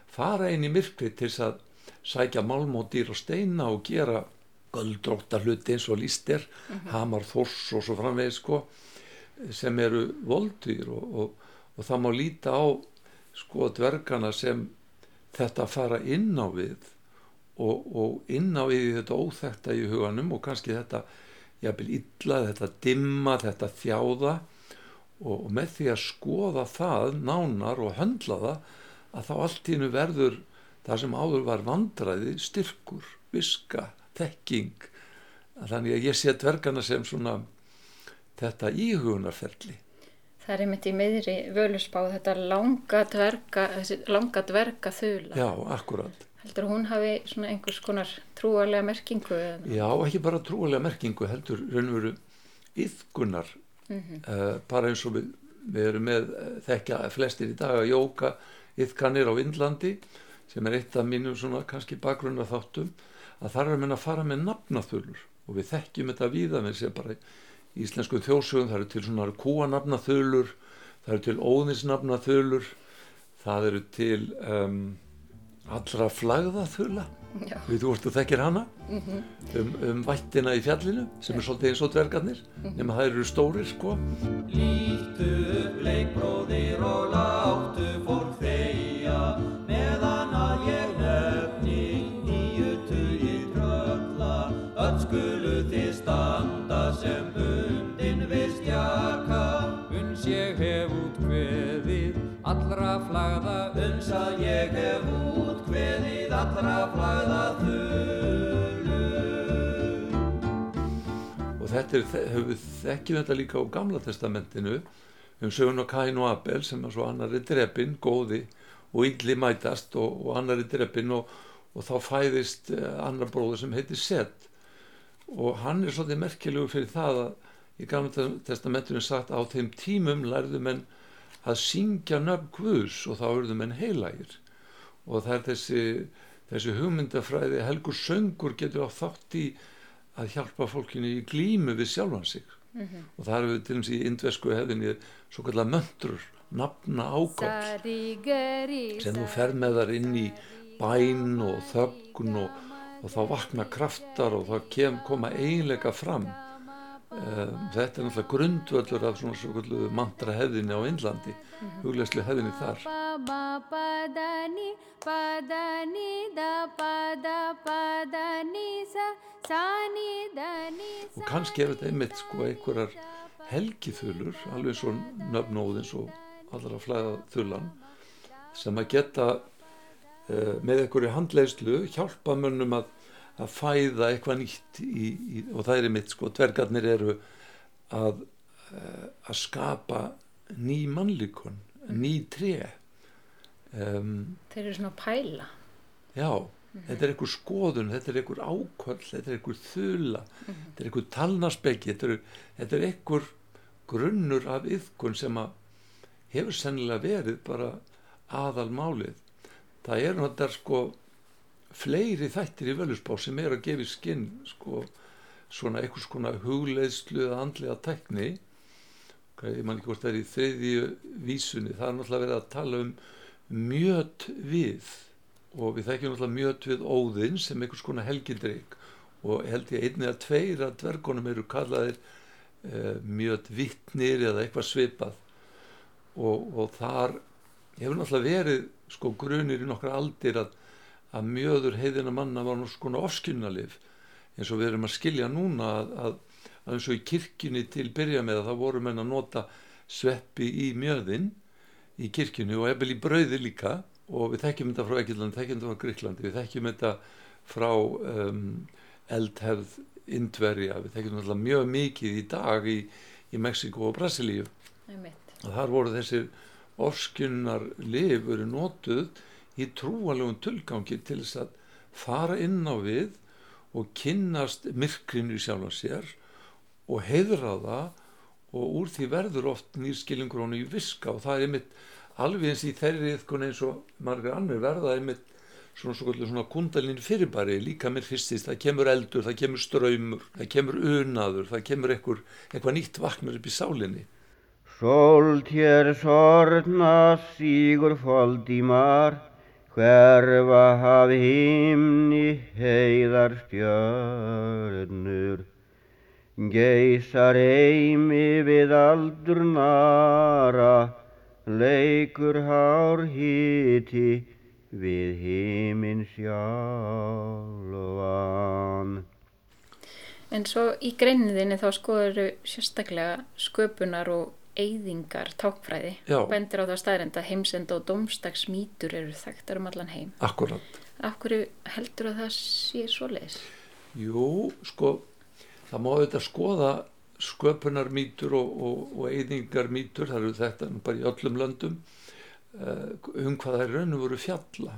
[SPEAKER 5] fara inn í myrkri til þess að sækja málmódýr og steina og gera göldrótta hluti eins og líster mhm. -huh. hamar þors og svo framvegð sko, sem eru voldýr og, og, og það má líta á sko dvergana sem þetta fara inn á við og, og inn á við þetta óþekta í huganum og kannski þetta jafnvel illa, þetta dimma, þetta þjáða og, og með því að skoða það nánar og höndla það að þá allt í hennu verður það sem áður var vandraði styrkur, viska, tekking þannig að ég sé dvergana sem svona þetta íhugunarferli.
[SPEAKER 2] Það er einmitt í meðri völusbá þetta langa dverga langa dverga þula
[SPEAKER 5] Já, akkurat
[SPEAKER 2] Heldur hún hafi svona einhvers konar trúarlega merkingu?
[SPEAKER 5] Já, ekki bara trúarlega merkingu heldur raun og veru yfgunar mm -hmm. uh, bara eins og við, við erum með uh, þekkja flestir í dag að jóka yfkanir á Indlandi sem er eitt af mínum svona kannski bakgrunna þáttum að þar er að menna að fara með nafnaþölur og við þekkjum þetta víða með sér bara í íslensku þjóðsögum það eru til svona kúanafnaþölur það eru til óðinsnafnaþölur það eru til um, allra flagðaþöla við þú vorstu þekkir hana. Mm -hmm. um, um vættina í fjallinu sem er svolítið eins og dvergarnir mm -hmm. nema það eru stórir sko. Lítu bleikbróðir og láttu fólk þeia
[SPEAKER 6] allra flagða þulu
[SPEAKER 5] og þetta er, hefur þekkjum þetta líka á gamla testamentinu um sögun og Kain og Abel sem er svo annar er drefin, góði og ylli mætast og, og annar er drefin og, og þá fæðist eh, annar bróður sem heitir Seth og hann er svolítið merkjulegu fyrir það að í gamla testamentinu sagt á þeim tímum lærðu menn að syngja nöfn Guðs og þá eruðu menn heilægir og það er þessi, þessi hugmyndafræði helgur söngur getur á þátt í að hjálpa fólkinu í glímu við sjálfan sig mm -hmm. og það eru til dæmis í indvesku hefðinni svo kallar möndrur nafna ákall sem þú fer með þar inn í bæn og þöggun og, og þá vakna kraftar og þá kem, koma eiginleika fram um, þetta er náttúrulega grundvöldur af svona svona mantra hefðinni á Índlandi mm -hmm. huglegslu hefðinni þar og kannski er þetta einmitt sko einhverjar helgiþulur alveg svo nöfnóðins og allra flæða þullan sem að geta uh, með einhverju handleyslu hjálpa mönnum að, að fæða eitthvað nýtt í, í, og það er mitt sko, dvergarnir eru að, uh, að skapa ný mannlíkon ný tre um,
[SPEAKER 2] Þeir eru svona pæla
[SPEAKER 5] Já, mm -hmm. þetta er einhver skoðun þetta er einhver ákvöld, þetta er einhver þula mm -hmm. þetta er einhver talnaspeggi þetta þetta er einhver grunnur af yfkun sem að hefur sennilega verið bara aðal málið. Það er náttúrulega sko fleiri þættir í völusbá sem er að gefa skinn sko svona einhvers konar hugleiðslu eða andlega tekni ég man ekki hvort það er í þriðju vísunni það er náttúrulega verið að tala um mjöt við. Og við þekkjum náttúrulega mjöt við óðinn sem einhvers konar helgindrygg og held ég einni að tveir að dvergunum eru kallaðir uh, mjöt vittnir eða eitthvað svipað. Og, og þar hefur náttúrulega verið sko grunir í nokkra aldir að, að mjöður heiðina manna var náttúrulega svona ofskynalif eins og við erum að skilja núna að, að, að eins og í kirkjunni til byrja með að það voru menn að nota sveppi í mjöðin í kirkjunni og ebbel í brauði líka. Og við þekkjum þetta frá Egilland, þekkjum þetta frá Gríklandi, við þekkjum þetta frá um, eldhefð Indverja, við þekkjum þetta mjög mikið í dag í, í Mexiko og Brasilíu. Að þar voru þessir orskjunnar lif verið nótuð í trúalegum tullgangi til þess að fara inn á við og kynnast myrkrinu sjálf á sér og heiðra það og úr því verður oft nýrskilningur honu í viska og það er einmitt alveg eins í þeirri eins og margar annir verða einmitt svona, svona, svona kundalinn fyrirbæri líka mér fyrstist, það kemur eldur, það kemur ströymur, það kemur unaður, það kemur eitthvað nýtt vaknar upp í sálinni
[SPEAKER 7] Sólt hér sortna sígur foldímar, hverfa haf himni heiðar stjörnur. Geysar eimi við aldur nara, leikur hár hiti við himinn sjálfan.
[SPEAKER 2] En svo í greininðinni þá skoður sérstaklega sköpunar og eyðingar tákfræði Já. bendir á það staðrend að heimsenda og domstagsmítur eru þekktar um allan heim
[SPEAKER 5] Akkurat
[SPEAKER 2] Akkur heldur að það sé svo leiðis?
[SPEAKER 5] Jú, sko það má auðvitað skoða sköpunarmítur og, og, og eyðingarmítur það eru þetta bara í öllum löndum uh, um hvað það er raun og veru fjalla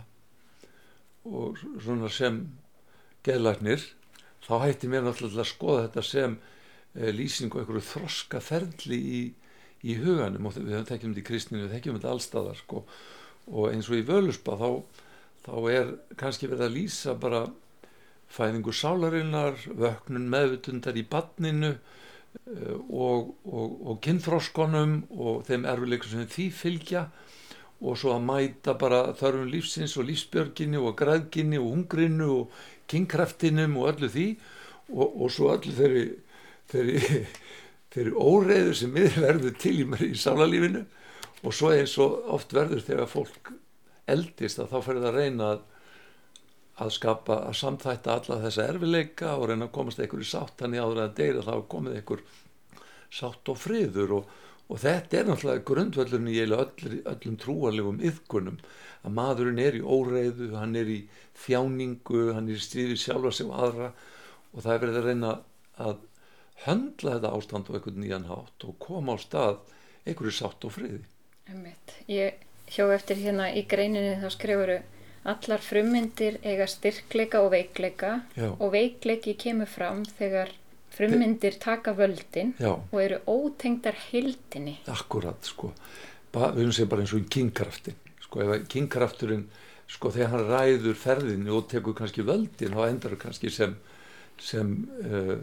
[SPEAKER 5] og svona sem geðlagnir þá hætti mér náttúrulega að skoða þetta sem uh, lýsing og einhverju þroska ferli í í huganum og við þekkjum þetta í kristninu, við þekkjum þetta allstaðar sko. og eins og í völuspa þá, þá er kannski verið að lýsa bara fæðingu sálarinnar, vöknun meðvutundar í badninu uh, og, og, og kynþróskonum og þeim erfileikum sem því fylgja og svo að mæta bara þörfum lífsins og lífsbjörginni og græðginni og hungrinu og kynkraftinum og öllu því og, og svo öllu þeirri, þeirri fyrir óreiður sem við verðum til í í sálarlífinu. Og svo eins og oft verður þegar fólk eldist að þá fyrir það að reyna að, að skapa, að samþætta alla þessa erfileika og reyna að komast einhverju sátt hann í áður að deyra þá komið einhver sátt og friður og, og þetta er náttúrulega grundvöldurinn í öll, öllum trúarlegum yðkunum að maðurinn er í óreiðu, hann er í þjáningu, hann er í stríði sjálfa og aðra og það er verið að reyna að höndla þetta ástand á einhvern nýjan hátt og koma á stað einhverju sátt og friði.
[SPEAKER 2] Ég hjá eftir hérna í greininni þá skrifuru allar frummyndir eiga styrkleika og veikleika
[SPEAKER 5] Já.
[SPEAKER 2] og veikleiki kemur fram þegar frummyndir taka völdin
[SPEAKER 5] Já.
[SPEAKER 2] og eru ótengdar hildinni.
[SPEAKER 5] Akkurat, sko. Ba, við höfum segja bara eins og í kingkraftin. Sko, ef kingkrafturinn, sko, þegar hann ræður ferðinu og tekur kannski völdin, þá endar það kannski sem, sem uh,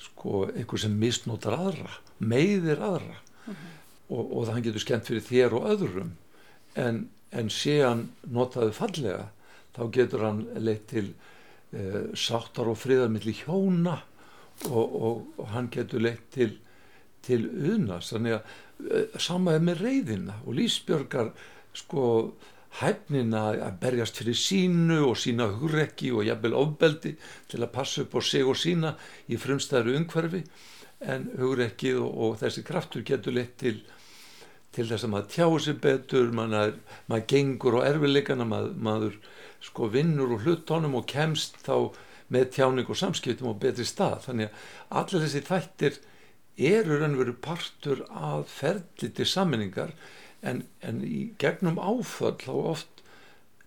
[SPEAKER 5] sko, einhver sem misnótar aðra, meiðir aðra. Mm -hmm. og, og það getur skemmt fyrir þér og öðrum. En, en sé hann notaðu fallega, þá getur hann leitt til uh, sáttar og friðarmilli hjóna og, og, og hann getur leitt til til unas þannig að uh, samaði með reyðina og lífsbjörgar sko hæfnina að berjast fyrir sínu og sína hugrekki og jafnvel ofbeldi til að passa upp á sig og sína í frumstæðru umhverfi. En hugrekkið og, og þessi kraftur getur leitt til til þess að maður tjáu sig betur maður, maður gengur á erfileikana maður, maður sko vinnur og hlutónum og kemst þá með tjáning og samskiptum og betri stað. Þannig að allir þessi þættir eru raunveru partur að ferli til sammenningar en, en í gegnum áföll þá oft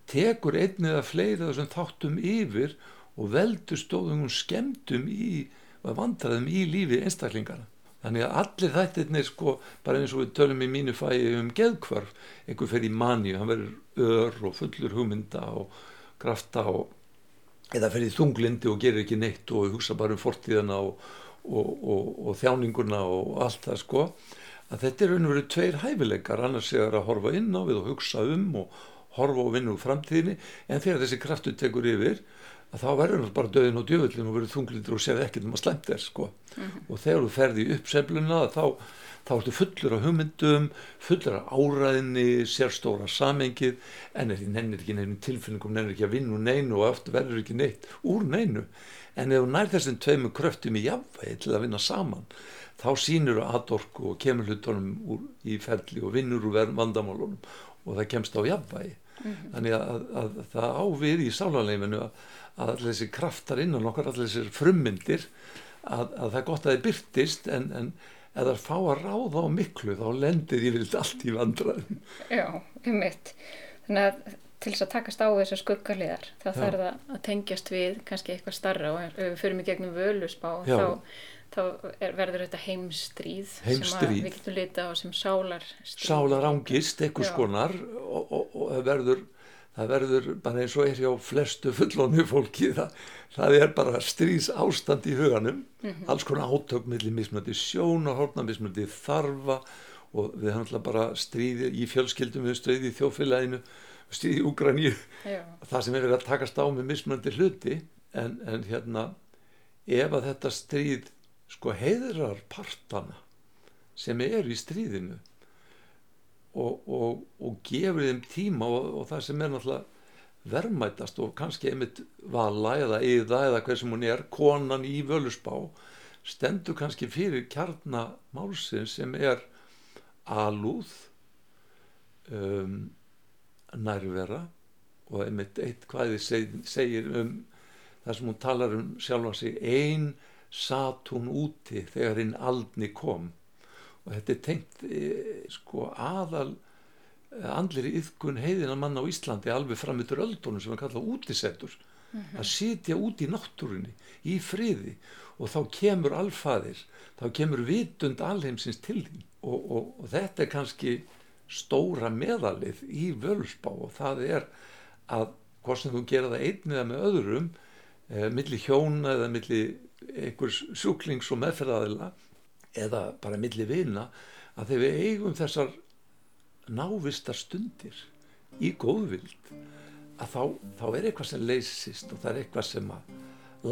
[SPEAKER 5] tekur einnið að fleiri þessum þáttum yfir og veldur stóðum skemdum í vandraðum í lífi einstaklingana þannig að allir þættirnir sko bara eins og við tölum í mínu fæi um geðkvarf, einhver fer í mani hann verður ör og fullur hugmynda og krafta og eða fer í þunglindi og gerir ekki neitt og hugsa bara um fortíðana og, og, og, þjáninguna og allt það sko. Að þetta er raun og veru tveir hæfileikar annars er að horfa inn á við og hugsa um og horfa og vinna úr framtíðinni en þegar þessi kraftu tekur yfir að þá verður bara döðin og djöfullin og verður þunglindur og séð ekkert um að slemt þér sko. Mm -hmm. og þegar þú ferði upp sefluna þá, þá ertu fullur af hugmyndum fullur af áræðinni sérstóra samengið en er því nennir ekki nefnum tilfinningum nennir ekki að vinna úr neinu og eftir verður ekki neitt úr neinu. En ef þú nær þessum tveimu kröftum í jafnvegi til að vinna saman þá sínur þú aðorku og kemur hlutunum í felli og vinnur úr vandamálunum og það kemst á jafnvegi mm -hmm. þannig að, að, að það ávið í sálanleifinu að að allir þessi kraftar innan okkar, allir þessir frummyndir að, að það er gott að það byrtist en, en það fá að ráða á miklu þá lendir ég vilt allt í vandraðum
[SPEAKER 2] Já, um mitt þannig að til þess að takast á þessar skuggarliðar þá þarf það að tengjast við kannski eitthvað starra og ef við fyrir mig gegnum völusbá þá, þá er, verður þetta heimstríð,
[SPEAKER 5] heimstríð.
[SPEAKER 2] sem við getum lita á sem sálar
[SPEAKER 5] sálar ángist, eitthvað skonar og, og, og það verður það verður bara eins og er hjá flestu fullónu fólki það, það er bara stríðs ástand í huganum. Mm -hmm. alls konar átök millir mismöndi sjónahorna, mismöndi þarfa og við alltaf bara stríði í fjölskyldum við stríði í þjófélaginu stríði í Úgræni það sem er verið að takast á með mismöndi hluti en, en hérna ef að þetta stríð sko heiðrar partana sem er í stríðinu og, og, og gefur þeim tíma og, og það sem er náttúrulega verðmætast og kannski einmitt vala eða yða eða hver sem hún er konan í völusbá stendur kannski fyrir kjarnamálsinn sem er alúð um, nærvera og einmitt eitt hvaði seg, segir um það sem hún talar um sjálfa sig einn satt hún úti þegar hinn aldni kom. Og þetta er tengt e, sko aðal e, andlir yfkun heiðina mann á Íslandi alveg fram yfir öldunum sem er kallað útisettur mm -hmm. að sitja út í náttúrunni í friði. Og þá kemur alfaðir þá kemur vitund alheimsins til því og, og, og þetta er kannski stóra meðalið í völusbá og það er að hvort sem þú gera það einn eða með öðrum e, millir hjóna eða millir einhvers sjúklings og meðferðaðila eða bara milli vina að þegar við eigum þessar návistar stundir í góðvild að þá, þá er eitthvað sem leysist og það er eitthvað sem að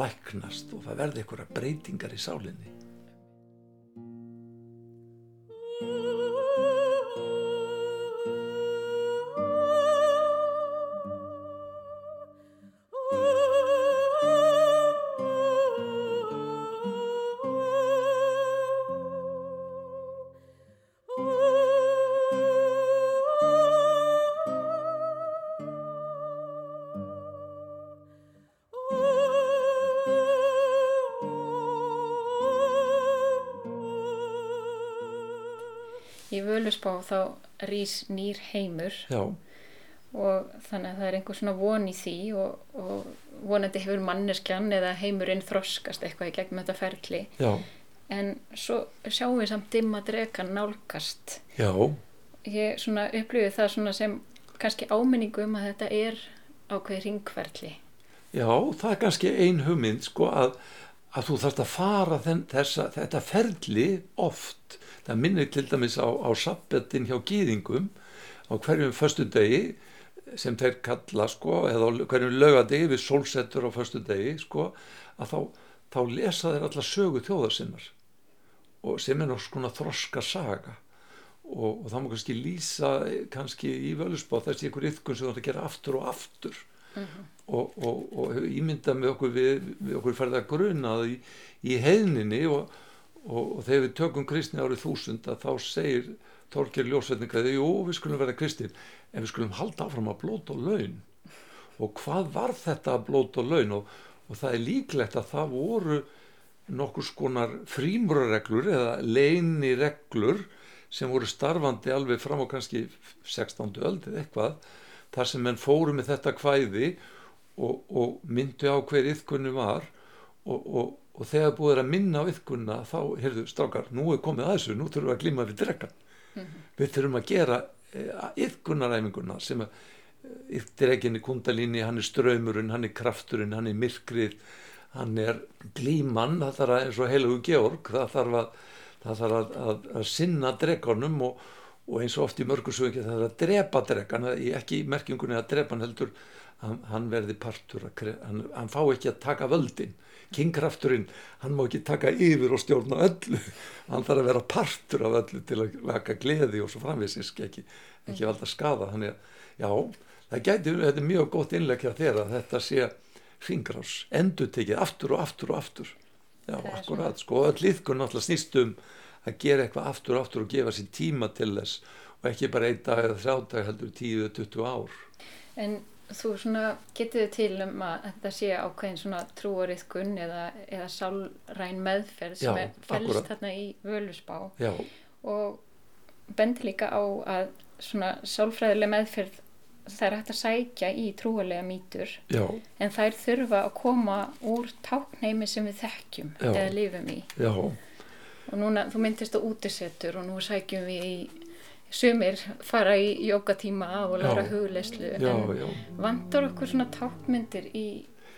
[SPEAKER 5] læknast og það verði eitthvað breytingar í sálinni
[SPEAKER 2] Völusbá þá rís nýr heimur.
[SPEAKER 5] Já,
[SPEAKER 2] og þannig að það er einhver svona von í því og, og vonandi hefur manneskjan eða heimurinn þroskast eitthvað í gegnum þetta ferli.
[SPEAKER 5] Já,
[SPEAKER 2] en svo sjáum við samt dimma drekan nálgast.
[SPEAKER 5] Já,
[SPEAKER 2] ég svona upplifið það svona sem kannski áminningu um að þetta er ákveði ringferli
[SPEAKER 5] já, það er kannski ein hugmynd sko að, að þú þarft að fara þenn, þessa, þetta ferli oft, það minnir til dæmis á, á sabbetin hjá gýðingum á hverjum föstu degi sem þeir kalla sko eða hverjum laugadegi við sólsettur á föstu degi sko að þá, þá lesa þeir alla sögu þjóðarsinnar og sem er náttúrulega þroska saga og, og það má kannski lýsa eh, kannski í völusbá þessi ykkur yfkun sem þú ætti að gera aftur og aftur og, og, og ímynda með okkur við, við okkur ferða grunað í, í heiðninni og, og þegar við tökum kristni árið þúsund að þá segir Þorgir Ljósveitningaði, jú við skulum vera kristin en við skulum halda áfram að blóta laun og hvað var þetta að blóta laun og, það er líklegt að það voru nokkur skonar frímurareglur eða leini reglur sem voru starfandi alveg fram á kannski 16. öld eða eitthvað þar sem menn fóru með þetta kvæði og, og myndu á hver yfkunni var og, og, og þegar búið er að minna á yfkunna þá, heyrðu, strákar, nú er komið að þessu nú þurfum við að glíma við drekkan við þurfum að gera yfkunnaræfinguna sem að yftireginni kundalíni, hann er ströymurinn hann er krafturinn, hann er myrkrið hann er glíman það þarf að, eins og heilugu Georg það þarf að, það þarf að, að, sinna drekanum og, og eins og oft í mörgursögum það þarf að drepa drekan ekki í merkingunni að drepa hann heldur hann, hann verði partur að, hann, hann fá ekki að taka völdin. Kingkrafturinn, hann má ekki taka yfir og stjórna öllu. Hann þarf að vera partur af öllu til að vaka gleði og svo framvísins ekki, ekki valda skada þannig að já, það gæti, þetta er mjög gott innlegg hjá þér að þetta sé hringrás, endur tekið aftur og aftur og aftur. Já, akkurat, sko, öll líðkun náttúrulega snýst um að gera eitthvað aftur og aftur og gefa sér tíma til þess og ekki bara einn dag eða þrjá dag heldur 10-20 ár.
[SPEAKER 2] En þú svona getur þið til um að þetta sé ákveðin svona trúariðkun eða, eða sálræn meðferð sem
[SPEAKER 5] Já,
[SPEAKER 2] er fælst þarna í völusbá
[SPEAKER 5] já,
[SPEAKER 2] og bendi líka á að svona sálfræðileg meðferð það er hægt að sækja í trúarlega mýtur
[SPEAKER 5] já,
[SPEAKER 2] en þær þurfa að koma úr tákneimi sem við þekkjum eða lifum í.
[SPEAKER 5] Já
[SPEAKER 2] og núna, þú myndist á útisettur og nú sækjum við í sumir fara í jókatíma og læra
[SPEAKER 5] já,
[SPEAKER 2] en vantar okkur svona tákmyndir í,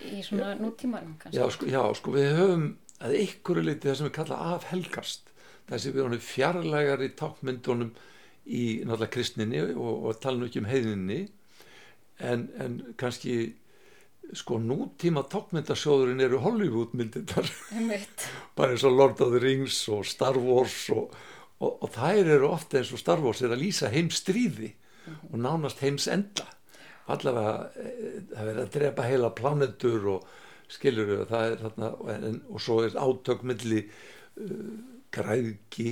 [SPEAKER 2] í svona nútímanum kannski?
[SPEAKER 5] Já, sko, já, sko við höfum að einhverju leiti það sem við kalla afhelgast. Þessi við honum fjarlægar í tákmyndunum í náttúrulega kristninni og, og tala nú ekki um heiðinni en, en kannski sko nútíma tákmyndasjóðurinn eru Hollywood myndirnar
[SPEAKER 2] Einmitt.
[SPEAKER 5] bara eins og Lord of the Rings og Star Wars og, og, og þær eru ofta eins og Star Wars er að lýsa heimstríði og nánast heims enda. Allavega eh, það verður að drepa heila plánetur og skilur við það er þarna en, og svo er átök milli uh, græðgi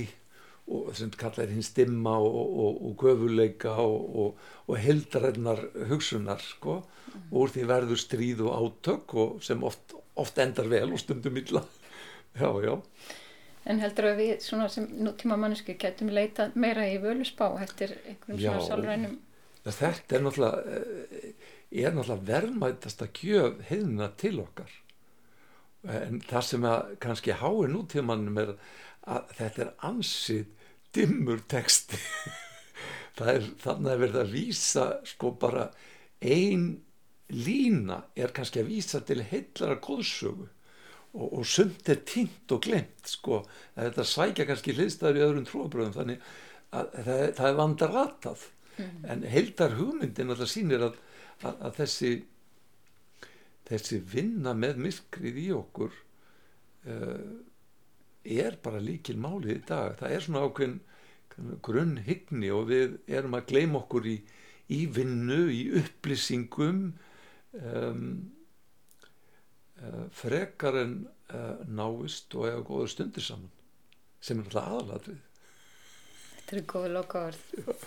[SPEAKER 5] og sem kallar hinn stimma og, og, og göfuleika og, og, og heldræðnar hugsunar sko. Og úr því verður stríð og átök og sem oft, oft endar vel og stundum illa. Já, já,
[SPEAKER 2] En heldur að við svona sem nútíma manneski getum leitað meira í völusbá eftir einhverjum
[SPEAKER 5] Já.
[SPEAKER 2] svona sálrænum
[SPEAKER 5] þetta er náttúrulega eh, er náttúrulega verðmætasta gjöf heiðina til okkar. En það sem að kannski háir nútímanum er að þetta er ansið dimmur texti. Það er þannig að verða að vísa sko bara ein lína er kannski að vísa til heillara góðsögu og, og sumt er týnt og glemt sko, að þetta sækja kannski hliðstæður í öðrum trúabröðum þannig að það, það er vandaratað en heildar hugmyndin alltaf sýnir að, að, að þessi þessi vinna með myrkrið í okkur uh, er bara líkil málið í dag. Það er svona ákveðin grunn hyggni og við erum að gleyma okkur í, í vinnu, í upplýsingum um, uh, frekar en uh, náist og eða góður stundir saman sem er alltaf aðalatrið
[SPEAKER 2] Þetta eru góð loka orð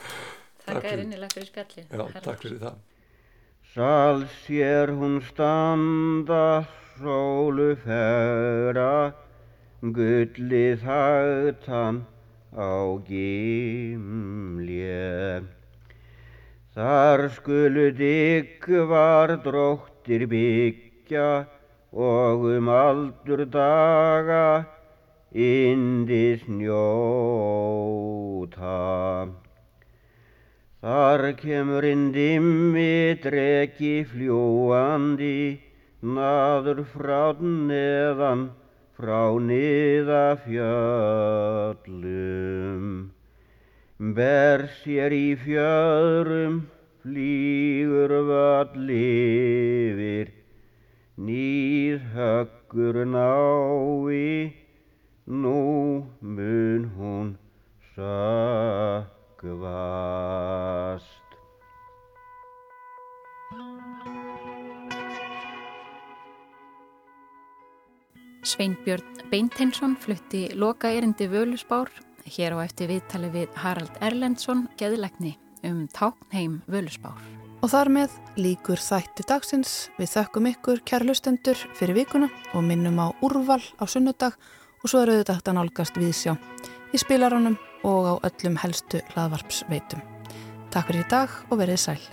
[SPEAKER 5] takk
[SPEAKER 2] þér innilega fyrir spjallið
[SPEAKER 5] Já,
[SPEAKER 2] Haraldur.
[SPEAKER 5] takk fyrir það.
[SPEAKER 7] Sal sér hún standa sólu fegra, gullið hægtan á gimle. Þar skulu digg var dróttir byggja og um aldur daga indis njóta. Þar kemur inn dimmi dregi fljúandi, naður frá neðan, frá niða fjöllum. Ber sér í fjöðrum, flýgur völl yfir, nýð höggur nái, nú mun hún sökvast.
[SPEAKER 2] Sveinbjörn Beinteinsson flutti loka erindi Völusbár hér á eftir viðtali við Harald Erlendsson, geðlegni um táknheim Völusbár.
[SPEAKER 1] Og þar með líkur þætti dagsins við þökkum ykkur kærlustendur fyrir vikuna og minnum á úrval á sunnudag og svo eru þetta að nálgast við sjá í spilaranum og á öllum helstu hlaðvarpsveitum. Takk fyrir í dag og verið sæl.